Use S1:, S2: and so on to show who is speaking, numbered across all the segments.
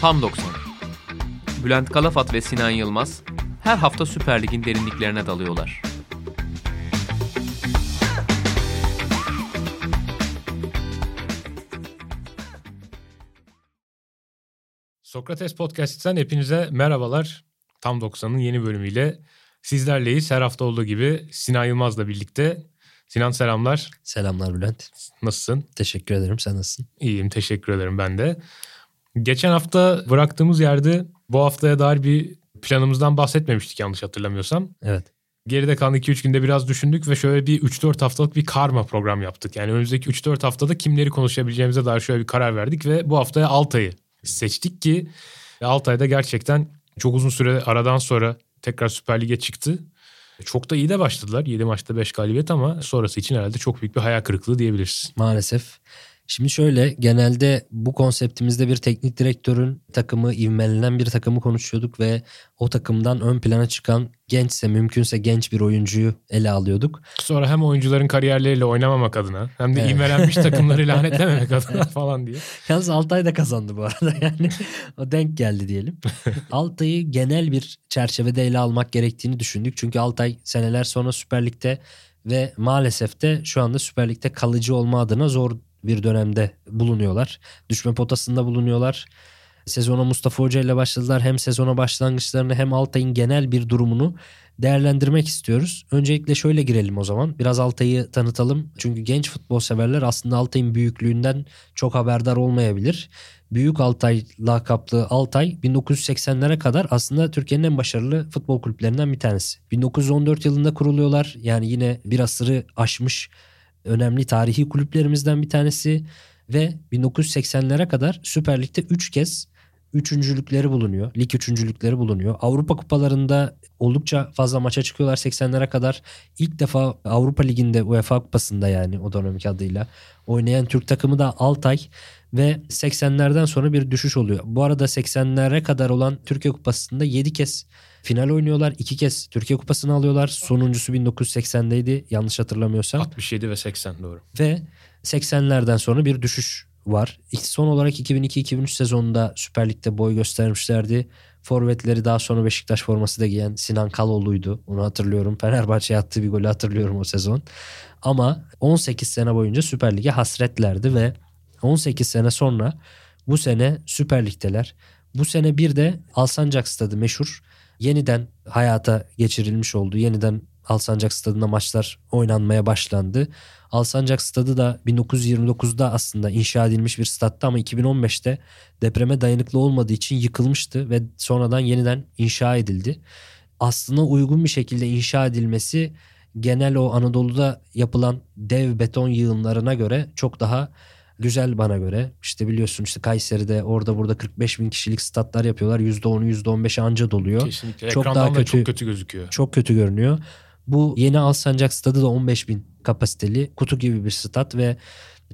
S1: Tam 90. Bülent Kalafat ve Sinan Yılmaz her hafta Süper Lig'in derinliklerine dalıyorlar.
S2: Sokrates Podcast'ten hepinize merhabalar. Tam 90'ın yeni bölümüyle sizlerleyiz. Her hafta olduğu gibi Sinan Yılmaz'la birlikte. Sinan selamlar.
S3: Selamlar Bülent.
S2: Nasılsın?
S3: Teşekkür ederim. Sen nasılsın?
S2: İyiyim teşekkür ederim ben de. Geçen hafta bıraktığımız yerde bu haftaya dair bir planımızdan bahsetmemiştik yanlış hatırlamıyorsam.
S3: Evet.
S2: Geride kalan 2-3 günde biraz düşündük ve şöyle bir 3-4 haftalık bir karma program yaptık. Yani önümüzdeki 3-4 haftada kimleri konuşabileceğimize dair şöyle bir karar verdik ve bu haftaya Altay'ı seçtik ki Altay'da gerçekten çok uzun süre aradan sonra tekrar Süper Lig'e çıktı. Çok da iyi de başladılar. 7 maçta 5 galibiyet ama sonrası için herhalde çok büyük bir hayal kırıklığı diyebiliriz.
S3: Maalesef. Şimdi şöyle genelde bu konseptimizde bir teknik direktörün takımı ivmelenen bir takımı konuşuyorduk ve o takımdan ön plana çıkan gençse mümkünse genç bir oyuncuyu ele alıyorduk.
S2: Sonra hem oyuncuların kariyerleriyle oynamamak adına hem de
S3: Evet.
S2: ivmelenmiş takımları lanetlememek adına falan diye.
S3: Yalnız Altay da kazandı bu arada yani o denk geldi diyelim. Altay'ı genel bir çerçevede ele almak gerektiğini düşündük. Çünkü Altay seneler sonra Süper Lig'de ve maalesef de şu anda Süper Lig'de kalıcı olma adına zor bir dönemde bulunuyorlar. Düşme potasında bulunuyorlar. Sezona Mustafa Hoca ile başladılar. Hem sezona başlangıçlarını hem Altay'ın genel bir durumunu değerlendirmek istiyoruz. Öncelikle şöyle girelim o zaman. Biraz Altay'ı tanıtalım. Çünkü genç futbol severler aslında Altay'ın büyüklüğünden çok haberdar olmayabilir. Büyük Altay lakaplı Altay 1980'lere kadar aslında Türkiye'nin en başarılı futbol kulüplerinden bir tanesi. 1914 yılında kuruluyorlar. Yani yine bir asırı aşmış önemli tarihi kulüplerimizden bir tanesi ve 1980'lere kadar Süper Lig'de 3 kez üçüncülükleri bulunuyor. Lig üçüncülükleri bulunuyor. Avrupa kupalarında oldukça fazla maça çıkıyorlar 80'lere kadar. İlk defa Avrupa Ligi'nde UEFA kupasında yani o dönemki adıyla oynayan Türk takımı da Altay ve 80'lerden sonra bir düşüş oluyor. Bu arada 80'lere kadar olan Türkiye Kupası'nda 7 kez final oynuyorlar. 2 kez Türkiye Kupası'nı alıyorlar. Sonuncusu 1980'deydi yanlış hatırlamıyorsam.
S2: 67 ve 80 doğru.
S3: Ve 80'lerden sonra bir düşüş var. Son olarak 2002-2003 sezonunda Süper Lig'de boy göstermişlerdi. Forvetleri daha sonra Beşiktaş forması da giyen Sinan Kaloğlu'ydu. Onu hatırlıyorum. Fenerbahçe'ye attığı bir golü hatırlıyorum o sezon. Ama 18 sene boyunca Süper Lig'e hasretlerdi ve 18 sene sonra bu sene Süper Lig'deler. Bu sene bir de Alsancak Stadı meşhur. Yeniden hayata geçirilmiş oldu. Yeniden Alsancak Stadı'nda maçlar oynanmaya başlandı. Alsancak Stadı da 1929'da aslında inşa edilmiş bir stattı ama 2015'te depreme dayanıklı olmadığı için yıkılmıştı ve sonradan yeniden inşa edildi. Aslına uygun bir şekilde inşa edilmesi genel o Anadolu'da yapılan dev beton yığınlarına göre çok daha güzel bana göre. İşte biliyorsun işte Kayseri'de orada burada 45 bin kişilik statlar yapıyorlar. %10'u %15'i anca doluyor.
S2: Kesinlikle.
S3: Çok
S2: Ekrandan
S3: daha
S2: da
S3: kötü-
S2: çok kötü gözüküyor.
S3: Çok kötü görünüyor. Bu yeni Alsancak stadı da 15 bin kapasiteli kutu gibi bir stat ve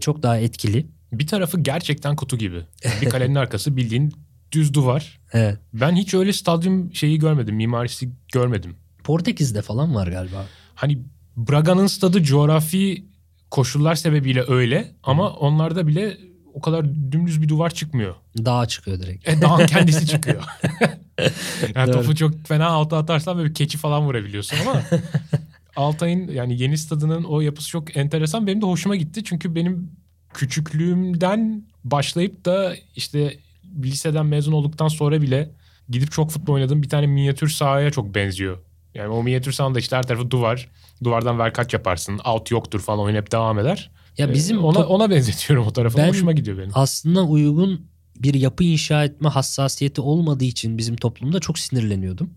S3: çok daha etkili.
S2: Bir tarafı gerçekten kutu gibi. Bir kalenin arkası bildiğin düz duvar.
S3: Evet.
S2: Ben hiç öyle stadyum şeyi görmedim. Mimarisi görmedim.
S3: Portekiz'de falan var galiba.
S2: Hani Braga'nın stadı coğrafi koşullar sebebiyle öyle ama onlarda bile o kadar dümdüz bir duvar çıkmıyor.
S3: Dağa çıkıyor direkt.
S2: E, dağın kendisi çıkıyor. yani
S3: Doğru.
S2: topu çok fena alta atarsan böyle bir keçi falan vurabiliyorsun ama Altay'ın yani yeni stadının o yapısı çok enteresan. Benim de hoşuma gitti. Çünkü benim küçüklüğümden başlayıp da işte liseden mezun olduktan sonra bile gidip çok futbol oynadığım bir tane minyatür sahaya çok benziyor. Yani o minyatür sahanda işte her tarafı duvar. Duvardan ver kaç yaparsın. Out yoktur falan oyun hep devam eder.
S3: Ya
S2: Ee,
S3: bizim
S2: ona
S3: top-
S2: ona benzetiyorum o tarafı.
S3: Ben-
S2: Hoşuma gidiyor benim.
S3: aslına uygun bir yapı inşa etme hassasiyeti olmadığı için bizim toplumda çok sinirleniyordum.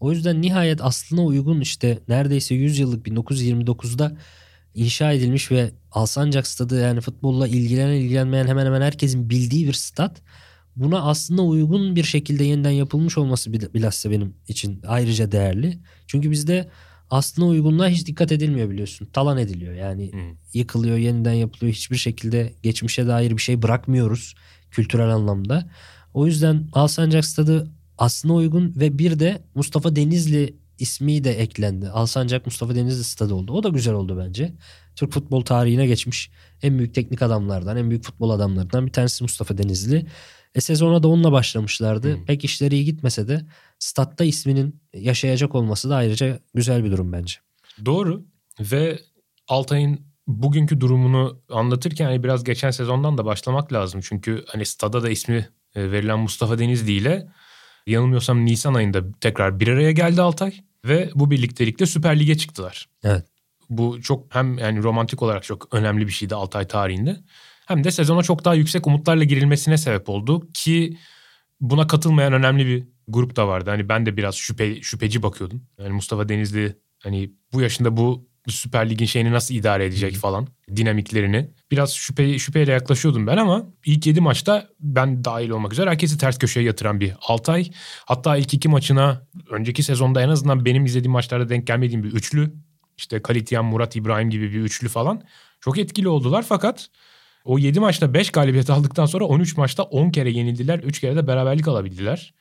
S3: O yüzden nihayet aslına uygun işte neredeyse 100 yıllık 1929'da inşa edilmiş ve Alsancak Stadı yani futbolla ilgilenen ilgilenmeyen hemen hemen herkesin bildiği bir stat. Buna aslında uygun bir şekilde yeniden yapılmış olması bil- bilhassa benim için ayrıca değerli. Çünkü bizde aslına uygunluğa hiç dikkat edilmiyor biliyorsun. Talan ediliyor yani
S2: Hmm.
S3: yıkılıyor, yeniden yapılıyor. Hiçbir şekilde geçmişe dair bir şey bırakmıyoruz kültürel anlamda. O yüzden Alsancak Stadı aslına uygun ve bir de Mustafa Denizli ismi de eklendi. Alsancak Mustafa Denizli stadı oldu. O da güzel oldu bence. Türk futbol tarihine geçmiş en büyük teknik adamlardan, en büyük futbol adamlarından bir tanesi Mustafa Denizli. E sezona da onunla başlamışlardı.
S2: Hmm.
S3: Pek işleri iyi gitmese de statta isminin yaşayacak olması da ayrıca güzel bir durum bence.
S2: Doğru ve Altay'ın bugünkü durumunu anlatırken hani biraz geçen sezondan da başlamak lazım. Çünkü hani stada da ismi e, verilen Mustafa Denizli ile yanılmıyorsam Nisan ayında tekrar bir araya geldi Altay ve bu birliktelikle Süper Lig'e çıktılar.
S3: Evet.
S2: Bu çok hem yani romantik olarak çok önemli bir şeydi Altay tarihinde. Hem de sezona çok daha yüksek umutlarla girilmesine sebep oldu ki buna katılmayan önemli bir grup da vardı. Hani ben de biraz şüphe şüpheci bakıyordum. Yani Mustafa Denizli hani bu yaşında bu Süper Lig'in şeyini nasıl idare edecek falan dinamiklerini. Biraz şüphe, şüpheyle yaklaşıyordum ben ama ilk 7 maçta ben dahil olmak üzere herkesi ters köşeye yatıran bir Altay. Hatta ilk iki maçına önceki sezonda en azından benim izlediğim maçlarda denk gelmediğim bir üçlü. İşte Kalityan, Murat İbrahim gibi bir üçlü falan. Çok etkili oldular fakat o 7 maçta 5 galibiyet aldıktan sonra 13 maçta 10 kere yenildiler. 3 kere de beraberlik alabildiler.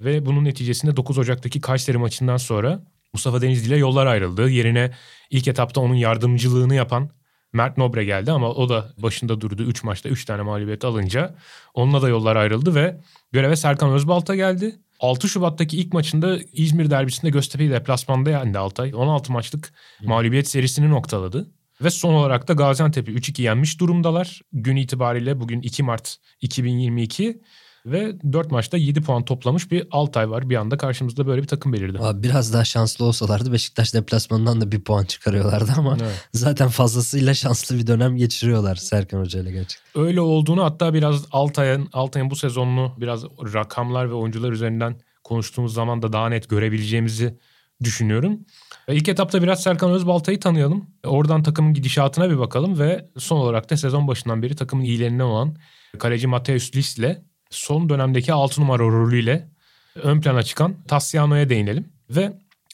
S2: Ve bunun neticesinde 9 Ocak'taki Kayseri maçından sonra Mustafa Denizli ile yollar ayrıldı. Yerine ilk etapta onun yardımcılığını yapan Mert Nobre geldi ama o da başında durdu. 3 maçta 3 tane mağlubiyet alınca onunla da yollar ayrıldı ve göreve Serkan Özbalta geldi. 6 Şubat'taki ilk maçında İzmir derbisinde Göztepe'yi deplasmanda yendi Altay. 16 maçlık mağlubiyet serisini noktaladı. Ve son olarak da Gaziantep'i 3-2 yenmiş durumdalar. Gün itibariyle bugün 2 Mart 2022 ve 4 maçta 7 puan toplamış bir Altay var. Bir anda karşımızda böyle bir takım belirdi.
S3: Abi biraz daha şanslı olsalardı Beşiktaş deplasmanından da bir puan çıkarıyorlardı ama
S2: Evet.
S3: zaten fazlasıyla şanslı bir dönem geçiriyorlar Serkan Hoca ile gerçekten.
S2: Öyle olduğunu hatta biraz Altay'ın Altay'ın bu sezonunu biraz rakamlar ve oyuncular üzerinden konuştuğumuz zaman da daha net görebileceğimizi düşünüyorum. E, İlk etapta biraz Serkan Özbalta'yı tanıyalım. E, Oradan takımın gidişatına bir bakalım ve son olarak da sezon başından beri takımın iyilerinden olan kaleci Mateus Lis ile son dönemdeki 6 numara rolüyle ön plana çıkan Tassiano'ya değinelim. Ve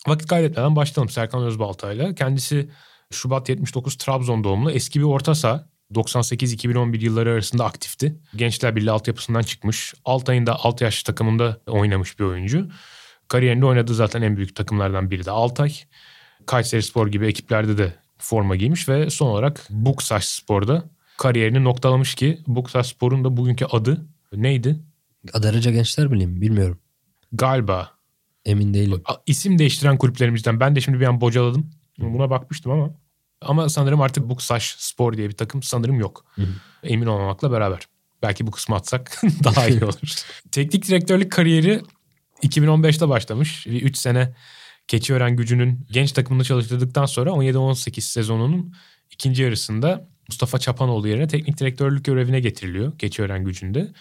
S2: vakit kaybetmeden başlayalım Serkan Özbalta'yla. Kendisi Şubat 79 Trabzon doğumlu eski bir orta saha. 98-2011 yılları arasında aktifti. Gençler Birliği altyapısından çıkmış. Altay'ın da alt yaş takımında oynamış bir oyuncu. Kariyerinde oynadığı zaten en büyük takımlardan biri de Altay. Kayseri Spor gibi ekiplerde de forma giymiş ve son olarak Buksaş Spor'da kariyerini noktalamış ki Buksaş Spor'un da bugünkü adı neydi?
S3: Adarıca Gençler Birliği mi bilmiyorum.
S2: Galiba
S3: Emin değilim.
S2: İsim değiştiren kulüplerimizden. Ben de şimdi bir an bocaladım. Buna bakmıştım ama. Ama sanırım artık Buksaş Spor diye bir takım sanırım yok.
S3: Hı hı.
S2: Emin olmamakla beraber. Belki bu kısmı atsak daha iyi olur. Teknik direktörlük kariyeri 2015'te başlamış. 3 sene Keçiören gücünün genç takımını çalıştırdıktan sonra 17-18 sezonunun ikinci yarısında Mustafa Çapanoğlu yerine teknik direktörlük görevine getiriliyor Keçiören gücünde.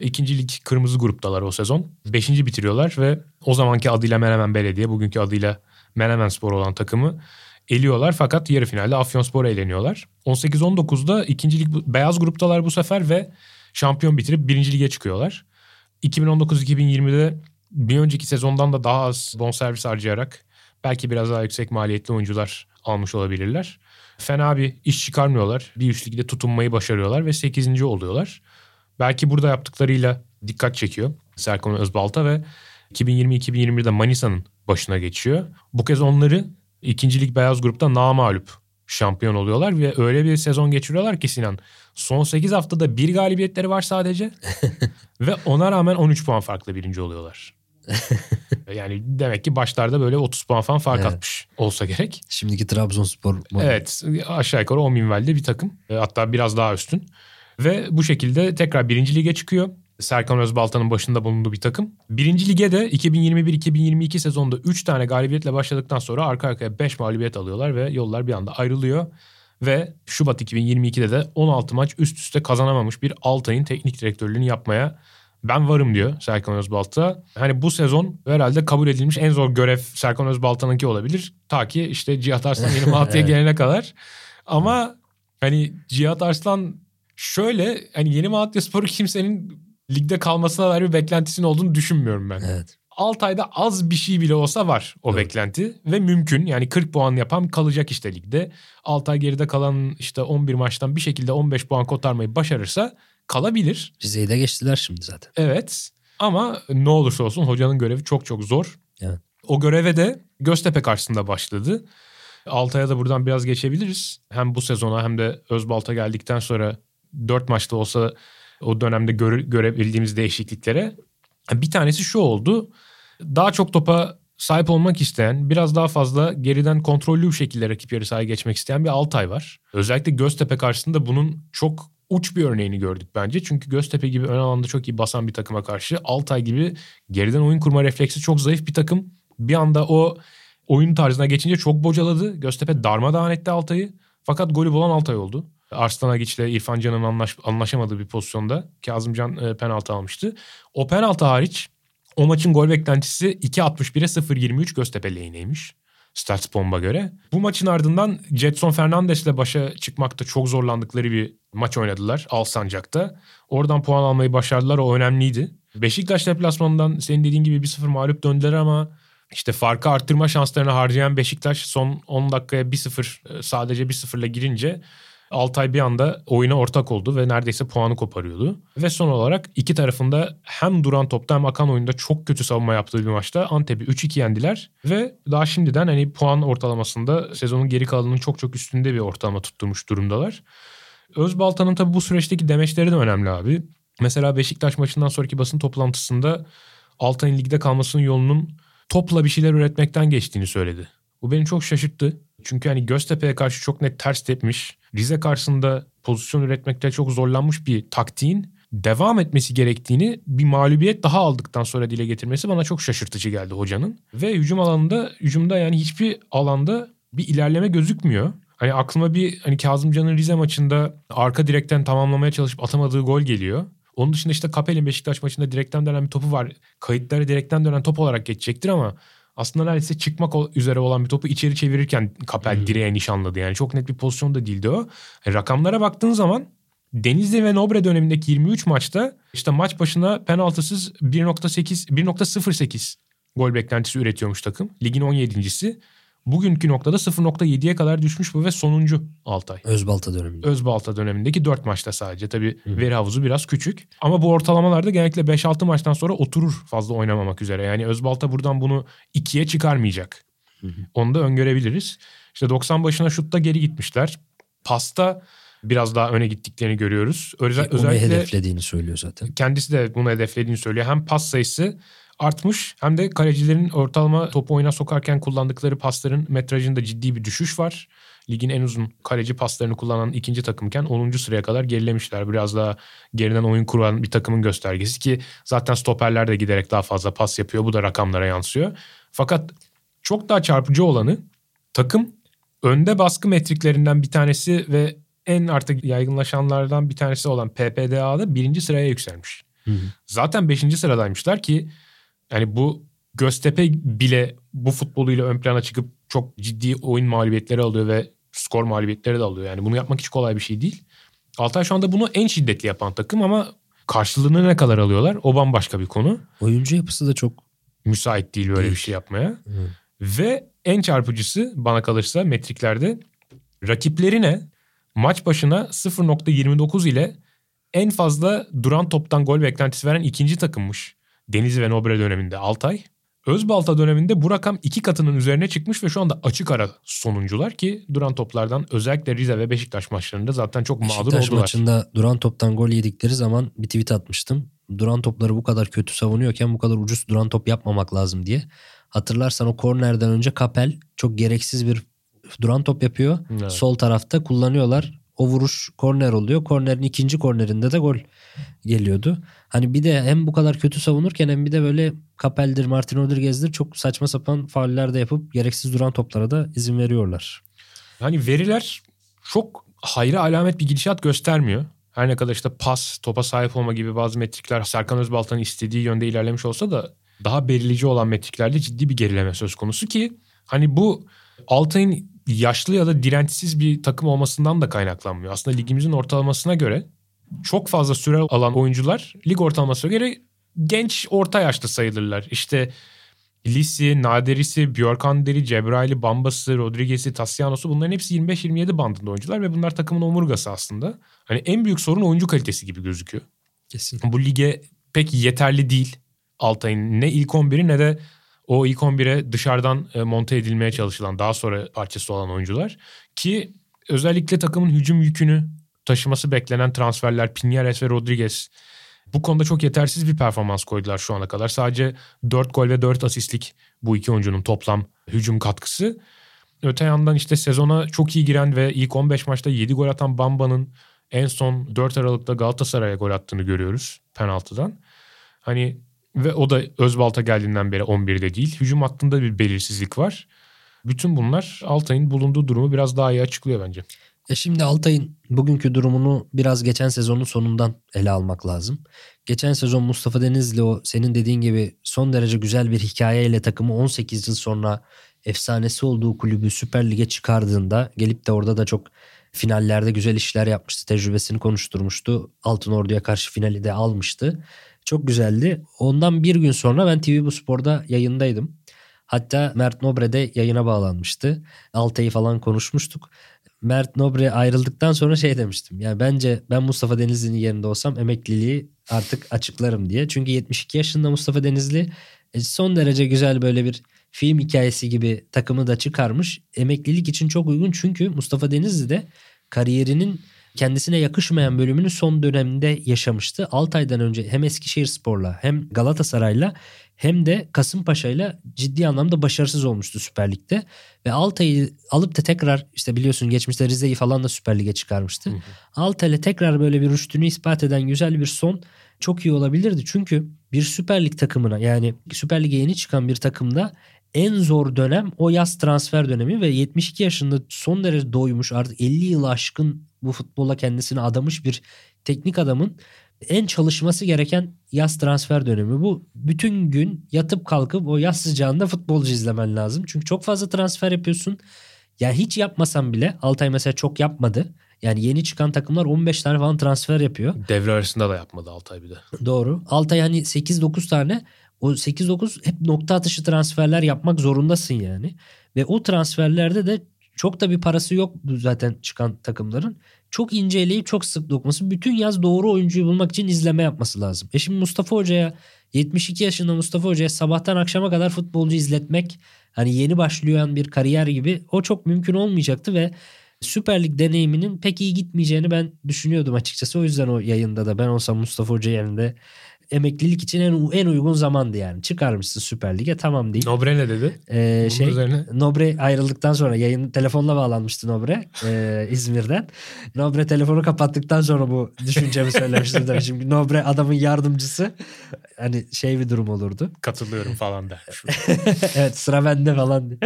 S2: İkinci lig kırmızı gruptalar o sezon. Beşinci bitiriyorlar ve o zamanki adıyla Menemen Belediye, bugünkü adıyla Menemen Spor olan takımı eliyorlar. Fakat yarı finalde Afyonspor'a eleniyorlar. 18-19'da ikinci lig beyaz gruptalar bu sefer ve şampiyon bitirip birinci lige çıkıyorlar. 2019-2020'de bir önceki sezondan da daha az bonservis harcayarak belki biraz daha yüksek maliyetli oyuncular almış olabilirler. Fena bir iş çıkarmıyorlar. Bir üst ligde tutunmayı başarıyorlar ve 8. oluyorlar. Belki burada yaptıklarıyla dikkat çekiyor Serkan Özbalta ve 2020-2021'de Manisa'nın başına geçiyor. Bu kez onları ikinci lig beyaz grupta namağlup şampiyon oluyorlar ve öyle bir sezon geçiriyorlar ki Sinan son 8 haftada bir galibiyetleri var sadece ve ona rağmen 13 puan farklı birinci oluyorlar. yani demek ki başlarda böyle 30 puan falan fark
S3: Evet.
S2: atmış olsa gerek.
S3: Şimdiki Trabzonspor modeli.
S2: Evet aşağı yukarı 10 minvalli bir takım. E, Hatta biraz daha üstün. Ve bu şekilde tekrar birinci lige çıkıyor. Serkan Özbalta'nın başında bulunduğu bir takım. Birinci lige de 2021-2022 sezonunda 3 tane galibiyetle başladıktan sonra arka arkaya 5 mağlubiyet alıyorlar ve yollar bir anda ayrılıyor. Ve Şubat 2022'de de 16 maç üst üste kazanamamış bir Altay'ın teknik direktörlüğünü yapmaya ben varım diyor Serkan Özbalta. Hani bu sezon herhalde kabul edilmiş en zor görev Serkan Özbalta'nınki olabilir. Ta ki işte Cihat Arslan yeni Malatya'ya
S3: Evet.
S2: gelene kadar. Ama hani Cihat Arslan şöyle hani yeni Malatya Sporu kimsenin ligde kalmasına dair bir beklentisinin olduğunu düşünmüyorum ben.
S3: Evet.
S2: Altay'da az bir şey bile olsa var o
S3: Evet.
S2: beklenti ve mümkün. Yani 40 puan yapan kalacak işte ligde. Altay geride kalan işte 11 maçtan bir şekilde 15 puan kotarmayı başarırsa kalabilir.
S3: Rize'yi de geçtiler şimdi zaten.
S2: Evet ama ne olursa olsun hocanın görevi çok çok zor.
S3: Evet.
S2: O göreve de Göztepe karşısında başladı. Altay'a da buradan biraz geçebiliriz. Hem bu sezona hem de Özbalta geldikten sonra 4 maçta olsa o dönemde göre, görebildiğimiz değişikliklere. Bir tanesi şu oldu. Daha çok topa sahip olmak isteyen, biraz daha fazla geriden kontrollü bir şekilde rakip yarı sahaya geçmek isteyen bir Altay var. Özellikle Göztepe karşısında bunun çok uç bir örneğini gördük bence. Çünkü Göztepe gibi ön alanda çok iyi basan bir takıma karşı Altay gibi geriden oyun kurma refleksi çok zayıf bir takım. Bir anda o oyun tarzına geçince çok bocaladı. Göztepe darmadağın etti Altay'ı. Fakat golü bulan Altay oldu. Arslan ile İrfan Can'ın anlaş, anlaşamadığı bir pozisyonda Kazımcan e, penaltı almıştı. O penaltı hariç o maçın gol beklentisi 2.61'e 0.23 Göztepe lehineymiş. Statsbomb'a göre. Bu maçın ardından Jetson Fernandez ile başa çıkmakta çok zorlandıkları bir maç oynadılar Alsancak'ta. Oradan puan almayı başardılar o önemliydi. Beşiktaş deplasmanından senin dediğin gibi 1-0 mağlup döndüler ama işte farkı arttırma şanslarını harcayan Beşiktaş son 10 dakikaya 1-0 e, sadece 1-0'la girince Altay bir anda oyuna ortak oldu ve neredeyse puanı koparıyordu. Ve son olarak iki tarafında hem duran topta hem akan oyunda çok kötü savunma yaptığı bir maçta Antep'i 3-2 yendiler. Ve daha şimdiden hani puan ortalamasında sezonun geri kalanının çok çok üstünde bir ortalama tutturmuş durumdalar. Özbalta'nın tabii bu süreçteki demeçleri de önemli abi. Mesela Beşiktaş maçından sonraki basın toplantısında Altay'ın ligde kalmasının yolunun topla bir şeyler üretmekten geçtiğini söyledi. Bu beni çok şaşırttı. Çünkü hani Göztepe'ye karşı çok net ters tepmiş. Rize karşısında pozisyon üretmekte çok zorlanmış bir taktiğin devam etmesi gerektiğini bir mağlubiyet daha aldıktan sonra dile getirmesi bana çok şaşırtıcı geldi hocanın. Ve hücum alanında, hücumda yani hiçbir alanda bir ilerleme gözükmüyor. Hani aklıma bir hani Kazımcan'ın Rize maçında arka direkten tamamlamaya çalışıp atamadığı gol geliyor. Onun dışında işte Kapel'in Beşiktaş maçında direkten dönen bir topu var. Kayıtları direkten dönen top olarak geçecektir ama aslında neredeyse çıkmak üzere olan bir topu içeri çevirirken Kapel hmm. direğe nişanladı. Yani çok net bir pozisyon da değildi o. Yani rakamlara baktığın zaman Denizli ve Nobre dönemindeki 23 maçta işte maç başına penaltısız 1.8 1.08 gol beklentisi üretiyormuş takım. Ligin 17.si. Bugünkü noktada 0.7'ye kadar düşmüş bu ve sonuncu Altay.
S3: Özbalta döneminde.
S2: Özbalta dönemindeki 4 maçta sadece. Tabii Hı. veri havuzu biraz küçük. Ama bu ortalamalarda genellikle 5-6 maçtan sonra oturur fazla oynamamak üzere. Yani Özbalta buradan bunu 2'ye çıkarmayacak. Hı. Onu da öngörebiliriz. İşte 90 başına şutta geri gitmişler. Pasta biraz daha öne gittiklerini görüyoruz.
S3: Özel, Onu özellikle hedeflediğini söylüyor zaten.
S2: Kendisi de bunu hedeflediğini söylüyor. Hem pas sayısı artmış hem de kalecilerin ortalama topu oyuna sokarken kullandıkları pasların metrajında ciddi bir düşüş var. Ligin en uzun kaleci paslarını kullanan ikinci takımken 10. sıraya kadar gerilemişler. Biraz daha geriden oyun kuran bir takımın göstergesi ki zaten stoperler de giderek daha fazla pas yapıyor. Bu da rakamlara yansıyor. Fakat çok daha çarpıcı olanı takım önde baskı metriklerinden bir tanesi ve en artık yaygınlaşanlardan bir tanesi olan PPDA'da birinci sıraya yükselmiş. Hı hı. Zaten beşinci sıradaymışlar ki yani bu Göztepe bile bu futboluyla ön plana çıkıp çok ciddi oyun mağlubiyetleri alıyor ve skor mağlubiyetleri de alıyor. Yani bunu yapmak hiç kolay bir şey değil. Altay şu anda bunu en şiddetli yapan takım ama karşılığını ne kadar alıyorlar o bambaşka bir konu.
S3: Oyuncu yapısı da çok
S2: müsait değil böyle değil. bir şey yapmaya. Hı. Ve en çarpıcısı bana kalırsa metriklerde rakiplerine maç başına 0.29 ile en fazla duran toptan gol beklentisi veren ikinci takımmış. Denizli ve Nobre döneminde Altay. Özbalta döneminde bu rakam iki katının üzerine çıkmış ve şu anda açık ara sonuncular ki duran toplardan özellikle Rize ve Beşiktaş maçlarında zaten çok
S3: Beşiktaş
S2: mağdur oldular.
S3: Beşiktaş maçında duran toptan gol yedikleri zaman bir tweet atmıştım. Duran topları bu kadar kötü savunuyorken bu kadar ucuz duran top yapmamak lazım diye. Hatırlarsan o kornerden önce Kapel çok gereksiz bir duran top yapıyor. Evet. Sol tarafta kullanıyorlar. O vuruş korner oluyor. Kornerin ikinci kornerinde de gol geliyordu. Hani bir de hem bu kadar kötü savunurken hem bir de böyle Kapel'dir, Martin Rodriguez'dir çok saçma sapan fauller de yapıp gereksiz duran toplara da izin veriyorlar.
S2: Hani veriler çok hayra alamet bir gidişat göstermiyor. Her ne kadar işte pas, topa sahip olma gibi bazı metrikler Serkan Özbaltan'ın istediği yönde ilerlemiş olsa da daha belirleyici olan metriklerde ciddi bir gerileme söz konusu ki hani bu Altay'ın yaşlı ya da dirençsiz bir takım olmasından da kaynaklanmıyor. Aslında ligimizin ortalamasına göre çok fazla süre alan oyuncular lig ortalamasına göre genç orta yaşta sayılırlar. İşte Lisi, Naderisi, Björkanderi, Cebrail'i, Bambas'ı, Rodriguez'i, Tassianos'u bunların hepsi 25-27 bandında oyuncular ve bunlar takımın omurgası aslında. Hani en büyük sorun oyuncu kalitesi gibi gözüküyor.
S3: Kesin.
S2: Bu lige pek yeterli değil Altay'ın ne ilk 11'i ne de o ilk 11'e dışarıdan e, monte edilmeye çalışılan daha sonra parçası olan oyuncular. Ki özellikle takımın hücum yükünü taşıması beklenen transferler Pinheres ve Rodriguez bu konuda çok yetersiz bir performans koydular şu ana kadar. Sadece 4 gol ve 4 asistlik bu iki oyuncunun toplam hücum katkısı. Öte yandan işte sezona çok iyi giren ve ilk 15 maçta 7 gol atan Bamba'nın en son 4 Aralık'ta Galatasaray'a gol attığını görüyoruz penaltıdan. Hani ve o da Özbalta geldiğinden beri 11'de değil. Hücum hattında bir belirsizlik var. Bütün bunlar Altay'ın bulunduğu durumu biraz daha iyi açıklıyor bence.
S3: E şimdi Altay'ın bugünkü durumunu biraz geçen sezonun sonundan ele almak lazım. Geçen sezon Mustafa Denizli o senin dediğin gibi son derece güzel bir hikayeyle takımı 18 yıl sonra efsanesi olduğu kulübü Süper Lig'e çıkardığında gelip de orada da çok finallerde güzel işler yapmıştı. Tecrübesini konuşturmuştu. Altın Ordu'ya karşı finali de almıştı. Çok güzeldi. Ondan bir gün sonra ben TV Bu Spor'da yayındaydım. Hatta Mert Nobre de yayına bağlanmıştı. Altay'ı falan konuşmuştuk. Mert Nobre ayrıldıktan sonra şey demiştim. Yani bence ben Mustafa Denizli'nin yerinde olsam emekliliği artık açıklarım diye. Çünkü 72 yaşında Mustafa Denizli e, son derece güzel böyle bir film hikayesi gibi takımı da çıkarmış. Emeklilik için çok uygun çünkü Mustafa Denizli de kariyerinin kendisine yakışmayan bölümünü son dönemde yaşamıştı. 6 aydan önce hem Eskişehir Spor'la hem Galatasaray'la hem de Kasımpaşa'yla ciddi anlamda başarısız olmuştu Süper Lig'de. Ve Altay'ı alıp da tekrar işte biliyorsun geçmişte Rize'yi falan da Süper Lig'e çıkarmıştı. Hı hı. Altay'la tekrar böyle bir rüştünü ispat eden güzel bir son çok iyi olabilirdi. Çünkü bir Süper Lig takımına yani Süper Lig'e yeni çıkan bir takımda en zor dönem o yaz transfer dönemi ve 72 yaşında son derece doymuş artık 50 yıl aşkın bu futbola kendisini adamış bir teknik adamın en çalışması gereken yaz transfer dönemi. Bu bütün gün yatıp kalkıp o yaz sıcağında futbolcu izlemen lazım. Çünkü çok fazla transfer yapıyorsun. Yani hiç yapmasan bile Altay mesela çok yapmadı. Yani yeni çıkan takımlar 15 tane falan transfer yapıyor.
S2: Devre arasında da yapmadı Altay bir de.
S3: Doğru. Altay hani 8-9 tane o 8-9 hep nokta atışı transferler yapmak zorundasın yani. Ve o transferlerde de çok da bir parası yok zaten çıkan takımların. Çok inceleyip çok sık dokuması. Bütün yaz doğru oyuncuyu bulmak için izleme yapması lazım. E şimdi Mustafa Hoca'ya 72 yaşında Mustafa Hoca'ya sabahtan akşama kadar futbolcu izletmek hani yeni başlayan bir kariyer gibi o çok mümkün olmayacaktı ve Süper Lig deneyiminin pek iyi gitmeyeceğini ben düşünüyordum açıkçası. O yüzden o yayında da ben olsam Mustafa Hoca yerinde emeklilik için en, en uygun zamandı yani. Çıkarmışsın Süper Lig'e tamam değil.
S2: Nobre ne dedi?
S3: Ee, şey, üzerine... Nobre ayrıldıktan sonra yayın telefonla bağlanmıştı Nobre e, İzmir'den. Nobre telefonu kapattıktan sonra bu düşüncemi söylemiştim demiş. Çünkü Nobre adamın yardımcısı. Hani şey bir durum olurdu.
S2: Katılıyorum falan da.
S3: evet sıra bende falan.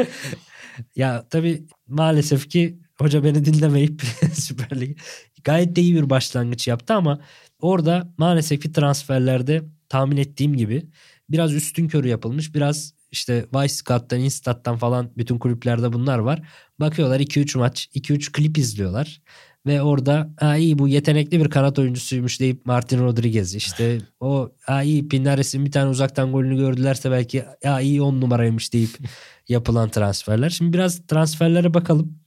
S3: ya tabii maalesef ki hoca beni dinlemeyip Süper Lig gayet de iyi bir başlangıç yaptı ama Orada maalesef ki transferlerde tahmin ettiğim gibi biraz üstün körü yapılmış. Biraz işte Weisscout'tan, Instat'tan falan bütün kulüplerde bunlar var. Bakıyorlar 2-3 maç, 2-3 klip izliyorlar. Ve orada ha iyi bu yetenekli bir kanat oyuncusuymuş deyip Martin Rodriguez işte o ha iyi Pinares'in bir tane uzaktan golünü gördülerse belki ha iyi 10 numaraymış deyip yapılan transferler. Şimdi biraz transferlere bakalım.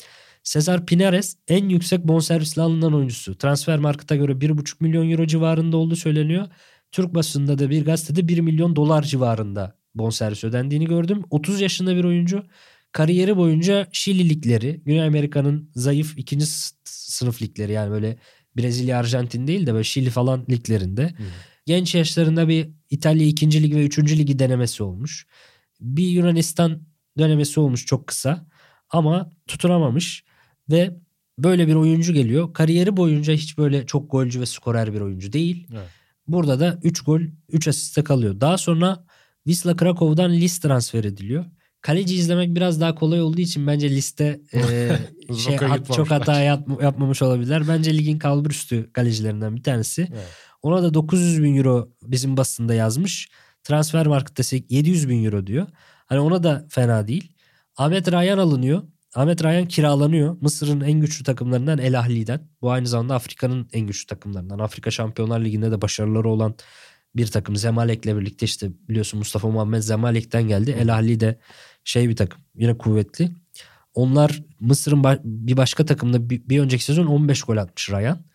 S3: Cesar Pinares en yüksek bonservisle alınan oyuncusu. Transfer markete göre 1,5 milyon euro civarında olduğu söyleniyor. Türk basında da bir gazetede 1 milyon dolar civarında bonservis ödendiğini gördüm. 30 yaşında bir oyuncu. Kariyeri boyunca Şili ligleri, Güney Amerika'nın zayıf ikinci sınıf ligleri yani böyle Brezilya, Arjantin değil de böyle Şili falan liglerinde. Hmm. Genç yaşlarında bir İtalya 2. lig ve 3. ligi denemesi olmuş. Bir Yunanistan denemesi olmuş çok kısa ama tutunamamış. Ve böyle bir oyuncu geliyor. Kariyeri boyunca hiç böyle çok golcü ve skorer bir oyuncu değil. Evet. Burada da 3 gol 3 asiste kalıyor. Daha sonra Wisla Krakow'dan list transfer ediliyor. Kaleci izlemek biraz daha kolay olduğu için bence liste e, şey at, çok hata yap, yapmamış olabilirler. Bence ligin kalburüstü kalecilerinden bir tanesi. Evet. Ona da 900 bin euro bizim basında yazmış. Transfer markette 700 bin euro diyor. Hani ona da fena değil. Ahmet Rayan alınıyor. Ahmet Rayan kiralanıyor. Mısır'ın en güçlü takımlarından El Ahli'den. Bu aynı zamanda Afrika'nın en güçlü takımlarından. Afrika Şampiyonlar Ligi'nde de başarıları olan bir takım. Zemalek'le birlikte işte biliyorsun Mustafa Muhammed Zemalek'ten geldi. El Ahli de şey bir takım. Yine kuvvetli. Onlar Mısır'ın bir başka takımda bir önceki sezon 15 gol atmış Rayan.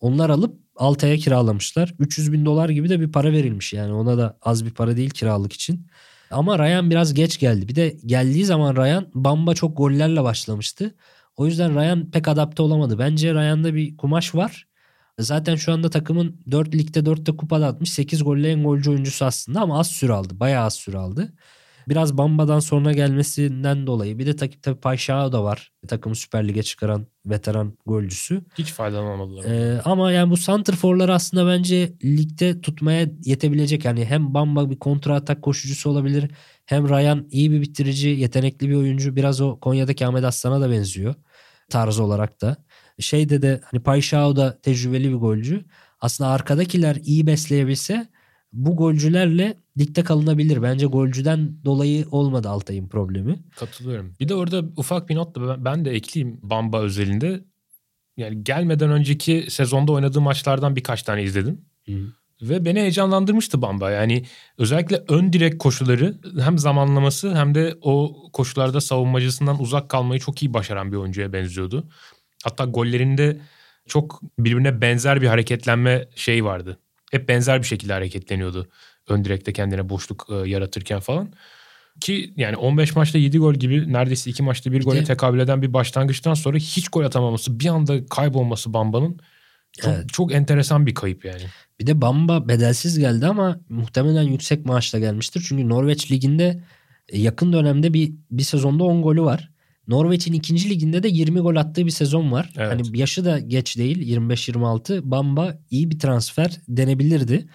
S3: Onlar alıp Altay'a kiralamışlar. 300 bin dolar gibi de bir para verilmiş. Yani ona da az bir para değil kiralık için. Ama Ryan biraz geç geldi. Bir de geldiği zaman Ryan Bamba çok gollerle başlamıştı. O yüzden Ryan pek adapte olamadı. Bence Ryan'da bir kumaş var. Zaten şu anda takımın 4 ligde 4'te kupada atmış. 8 golle en golcü oyuncusu aslında ama az süre aldı. Bayağı az süre aldı. Biraz Bamba'dan sonra gelmesinden dolayı. Bir de tabii Payşao da var. Takımı Süper Lig'e çıkaran veteran golcüsü.
S2: Hiç faydalanamadılar.
S3: Ee, ama yani bu santrforlar aslında bence ligde tutmaya yetebilecek. Yani hem Bamba bir kontra atak koşucusu olabilir. Hem Ryan iyi bir bitirici, yetenekli bir oyuncu. Biraz o Konya'daki Ahmet Aslan'a da benziyor. Tarzı olarak da. Şeyde de hani Payşao da tecrübeli bir golcü. Aslında arkadakiler iyi besleyebilse bu golcülerle ligde kalınabilir. Bence golcüden dolayı olmadı Altay'ın problemi.
S2: Katılıyorum. Bir de orada ufak bir not da ben de ekleyeyim Bamba özelinde. Yani gelmeden önceki sezonda oynadığı maçlardan birkaç tane izledim.
S3: Hı.
S2: Ve beni heyecanlandırmıştı Bamba. Yani özellikle ön direk koşuları hem zamanlaması hem de o koşularda savunmacısından uzak kalmayı çok iyi başaran bir oyuncuya benziyordu. Hatta gollerinde çok birbirine benzer bir hareketlenme şey vardı. Hep benzer bir şekilde hareketleniyordu. Ön direkte kendine boşluk e, yaratırken falan. Ki yani 15 maçta 7 gol gibi neredeyse 2 maçta 1
S3: Bir
S2: gole tekabül eden bir başlangıçtan sonra hiç gol atamaması, bir anda kaybolması Bamba'nın çok,
S3: Evet.
S2: çok enteresan bir kayıp yani.
S3: Bir de Bamba bedelsiz geldi ama muhtemelen yüksek maaşla gelmiştir. Çünkü Norveç liginde e, yakın dönemde bir bir sezonda 10 golü var. Norveç'in ikinci liginde de 20 gol attığı bir sezon var.
S2: Evet.
S3: Hani yaşı da geç değil 25-26. Bamba iyi bir transfer denebilirdi.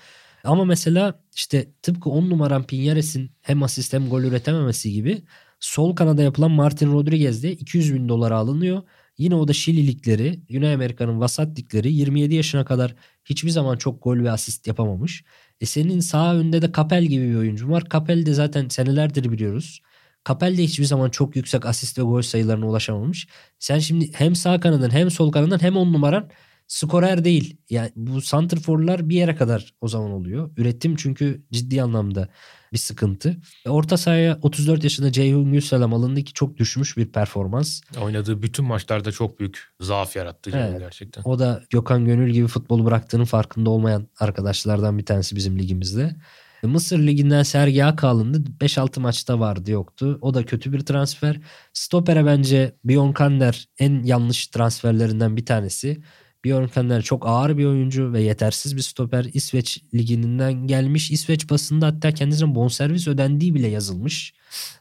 S3: Ama mesela işte tıpkı 10 numaran Pinyares'in hem asist hem gol üretememesi gibi sol kanada yapılan Martin Rodriguez'de 200 bin dolara alınıyor. Yine o da Şili ligleri, Güney Amerika'nın vasat ligleri 27 yaşına kadar hiçbir zaman çok gol ve asist yapamamış. E senin sağ önde de Kapel gibi bir oyuncu var. Kapel de zaten senelerdir biliyoruz. Kapel de hiçbir zaman çok yüksek asist ve gol sayılarına ulaşamamış. Sen şimdi hem sağ kanadın hem sol kanadın hem on numaran skorer değil. Yani bu santrforlar bir yere kadar o zaman oluyor. Üretim çünkü ciddi anlamda bir sıkıntı. E, Orta sahaya 34 yaşında Ceyhun Gülselam alındı ki çok düşmüş bir performans.
S2: Oynadığı bütün maçlarda çok büyük zaaf yarattı
S3: Evet.
S2: gerçekten.
S3: O da Gökhan Gönül gibi futbolu bıraktığının farkında olmayan arkadaşlardan bir tanesi bizim ligimizde. E, Mısır Ligi'nden Sergi Ak alındı. 5-6 maçta vardı yoktu. O da kötü bir transfer. Stoper'e bence Bjorn Kander en yanlış transferlerinden bir tanesi. Bjorn Kander çok ağır bir oyuncu ve yetersiz bir stoper. İsveç liginden gelmiş. İsveç basında hatta kendisine bonservis ödendiği bile yazılmış.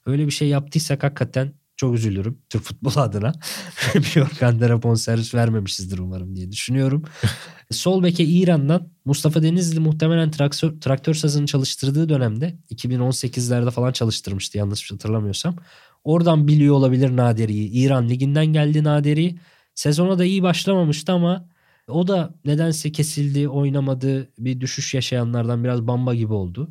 S3: Öyle bir şey yaptıysak hakikaten çok üzülürüm Türk futbolu adına. Bjorn Kander'e bonservis vermemişizdir umarım diye düşünüyorum. Sol beke İran'dan Mustafa Denizli muhtemelen traktör, traktör sazını çalıştırdığı dönemde 2018'lerde falan çalıştırmıştı yanlış hatırlamıyorsam. Oradan biliyor olabilir Naderi'yi. İran liginden geldi Naderi. Sezona da iyi başlamamıştı ama o da nedense kesildi, oynamadı. Bir düşüş yaşayanlardan biraz bamba gibi oldu.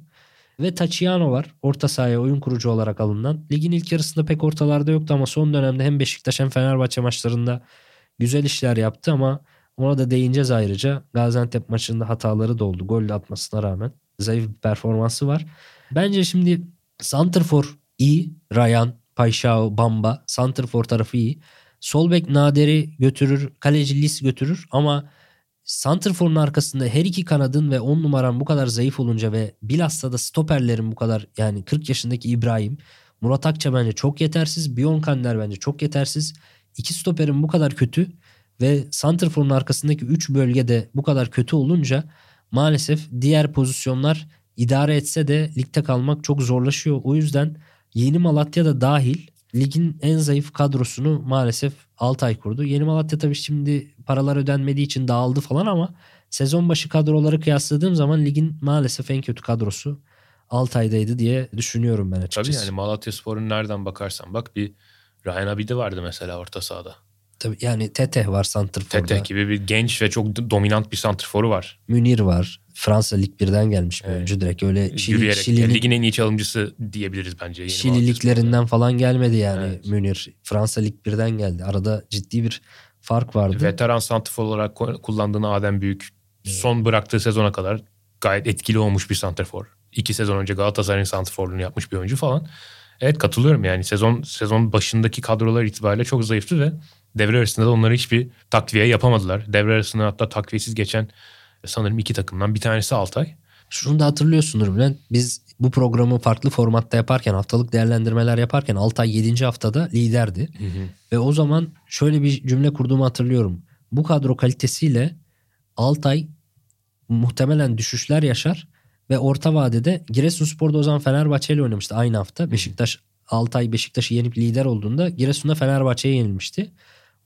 S3: Ve Tachiano var. Orta sahaya oyun kurucu olarak alınan. Ligin ilk yarısında pek ortalarda yoktu ama son dönemde hem Beşiktaş hem Fenerbahçe maçlarında güzel işler yaptı ama ona da değineceğiz ayrıca. Gaziantep maçında hataları da oldu. Gol atmasına rağmen. Zayıf bir performansı var. Bence şimdi Santrfor iyi. Ryan, Payşao, Bamba. Santrfor tarafı iyi. Sol bek Nader'i götürür. Kaleci Lis götürür ama Santrfor'un arkasında her iki kanadın ve 10 numaran bu kadar zayıf olunca ve bilhassa da stoperlerin bu kadar yani 40 yaşındaki İbrahim, Murat Akça bence çok yetersiz. Bjorn Kander bence çok yetersiz. İki stoperin bu kadar kötü ve Santrfor'un arkasındaki 3 bölgede bu kadar kötü olunca maalesef diğer pozisyonlar idare etse de ligde kalmak çok zorlaşıyor. O yüzden Yeni Malatya da dahil ligin en zayıf kadrosunu maalesef Altay kurdu. Yeni Malatya tabii şimdi paralar ödenmediği için dağıldı falan ama sezon başı kadroları kıyasladığım zaman ligin maalesef en kötü kadrosu Altay'daydı diye düşünüyorum ben
S2: Tabii
S3: açıkçası.
S2: yani Malatya Spor'un nereden bakarsan bak bir Ryan Abidi vardı mesela orta sahada.
S3: Tabii yani Tete var Santrfor'da.
S2: Tete gibi bir genç ve çok dominant bir santrforu var.
S3: Münir var. Fransa Lig 1'den gelmiş bir
S2: Evet.
S3: oyuncu direkt. Öyle Şili,
S2: Yürüyerek.
S3: Şili,
S2: Ligin en iyi çalımcısı diyebiliriz bence. Yeni
S3: Şili
S2: Malatya
S3: liglerinden falan gelmedi yani
S2: Evet.
S3: Münir. Fransa Lig 1'den geldi. Arada ciddi bir fark vardı.
S2: Spor'da. Veteran santrfor olarak kullandığını Adem Büyük son bıraktığı sezona kadar gayet etkili olmuş bir santrfor. İki sezon önce Galatasaray'ın santrforluğunu yapmış bir oyuncu falan. Evet katılıyorum yani sezon sezon başındaki kadrolar itibariyle çok zayıftı ve devre arasında da onları hiçbir takviye yapamadılar. Devre arasında hatta takviyesiz geçen sanırım iki takımdan bir tanesi Altay.
S3: Şunu da hatırlıyorsundur Bülent. Biz bu programı farklı formatta yaparken haftalık değerlendirmeler yaparken Altay 7. haftada liderdi. Ve o zaman şöyle bir cümle kurduğumu hatırlıyorum. Bu kadro kalitesiyle Altay muhtemelen düşüşler yaşar ve orta vadede Giresunspor'da o zaman Fenerbahçe ile oynamıştı aynı hafta. Beşiktaş Altay Beşiktaş'ı yenip lider olduğunda Giresun'da Fenerbahçe'ye yenilmişti.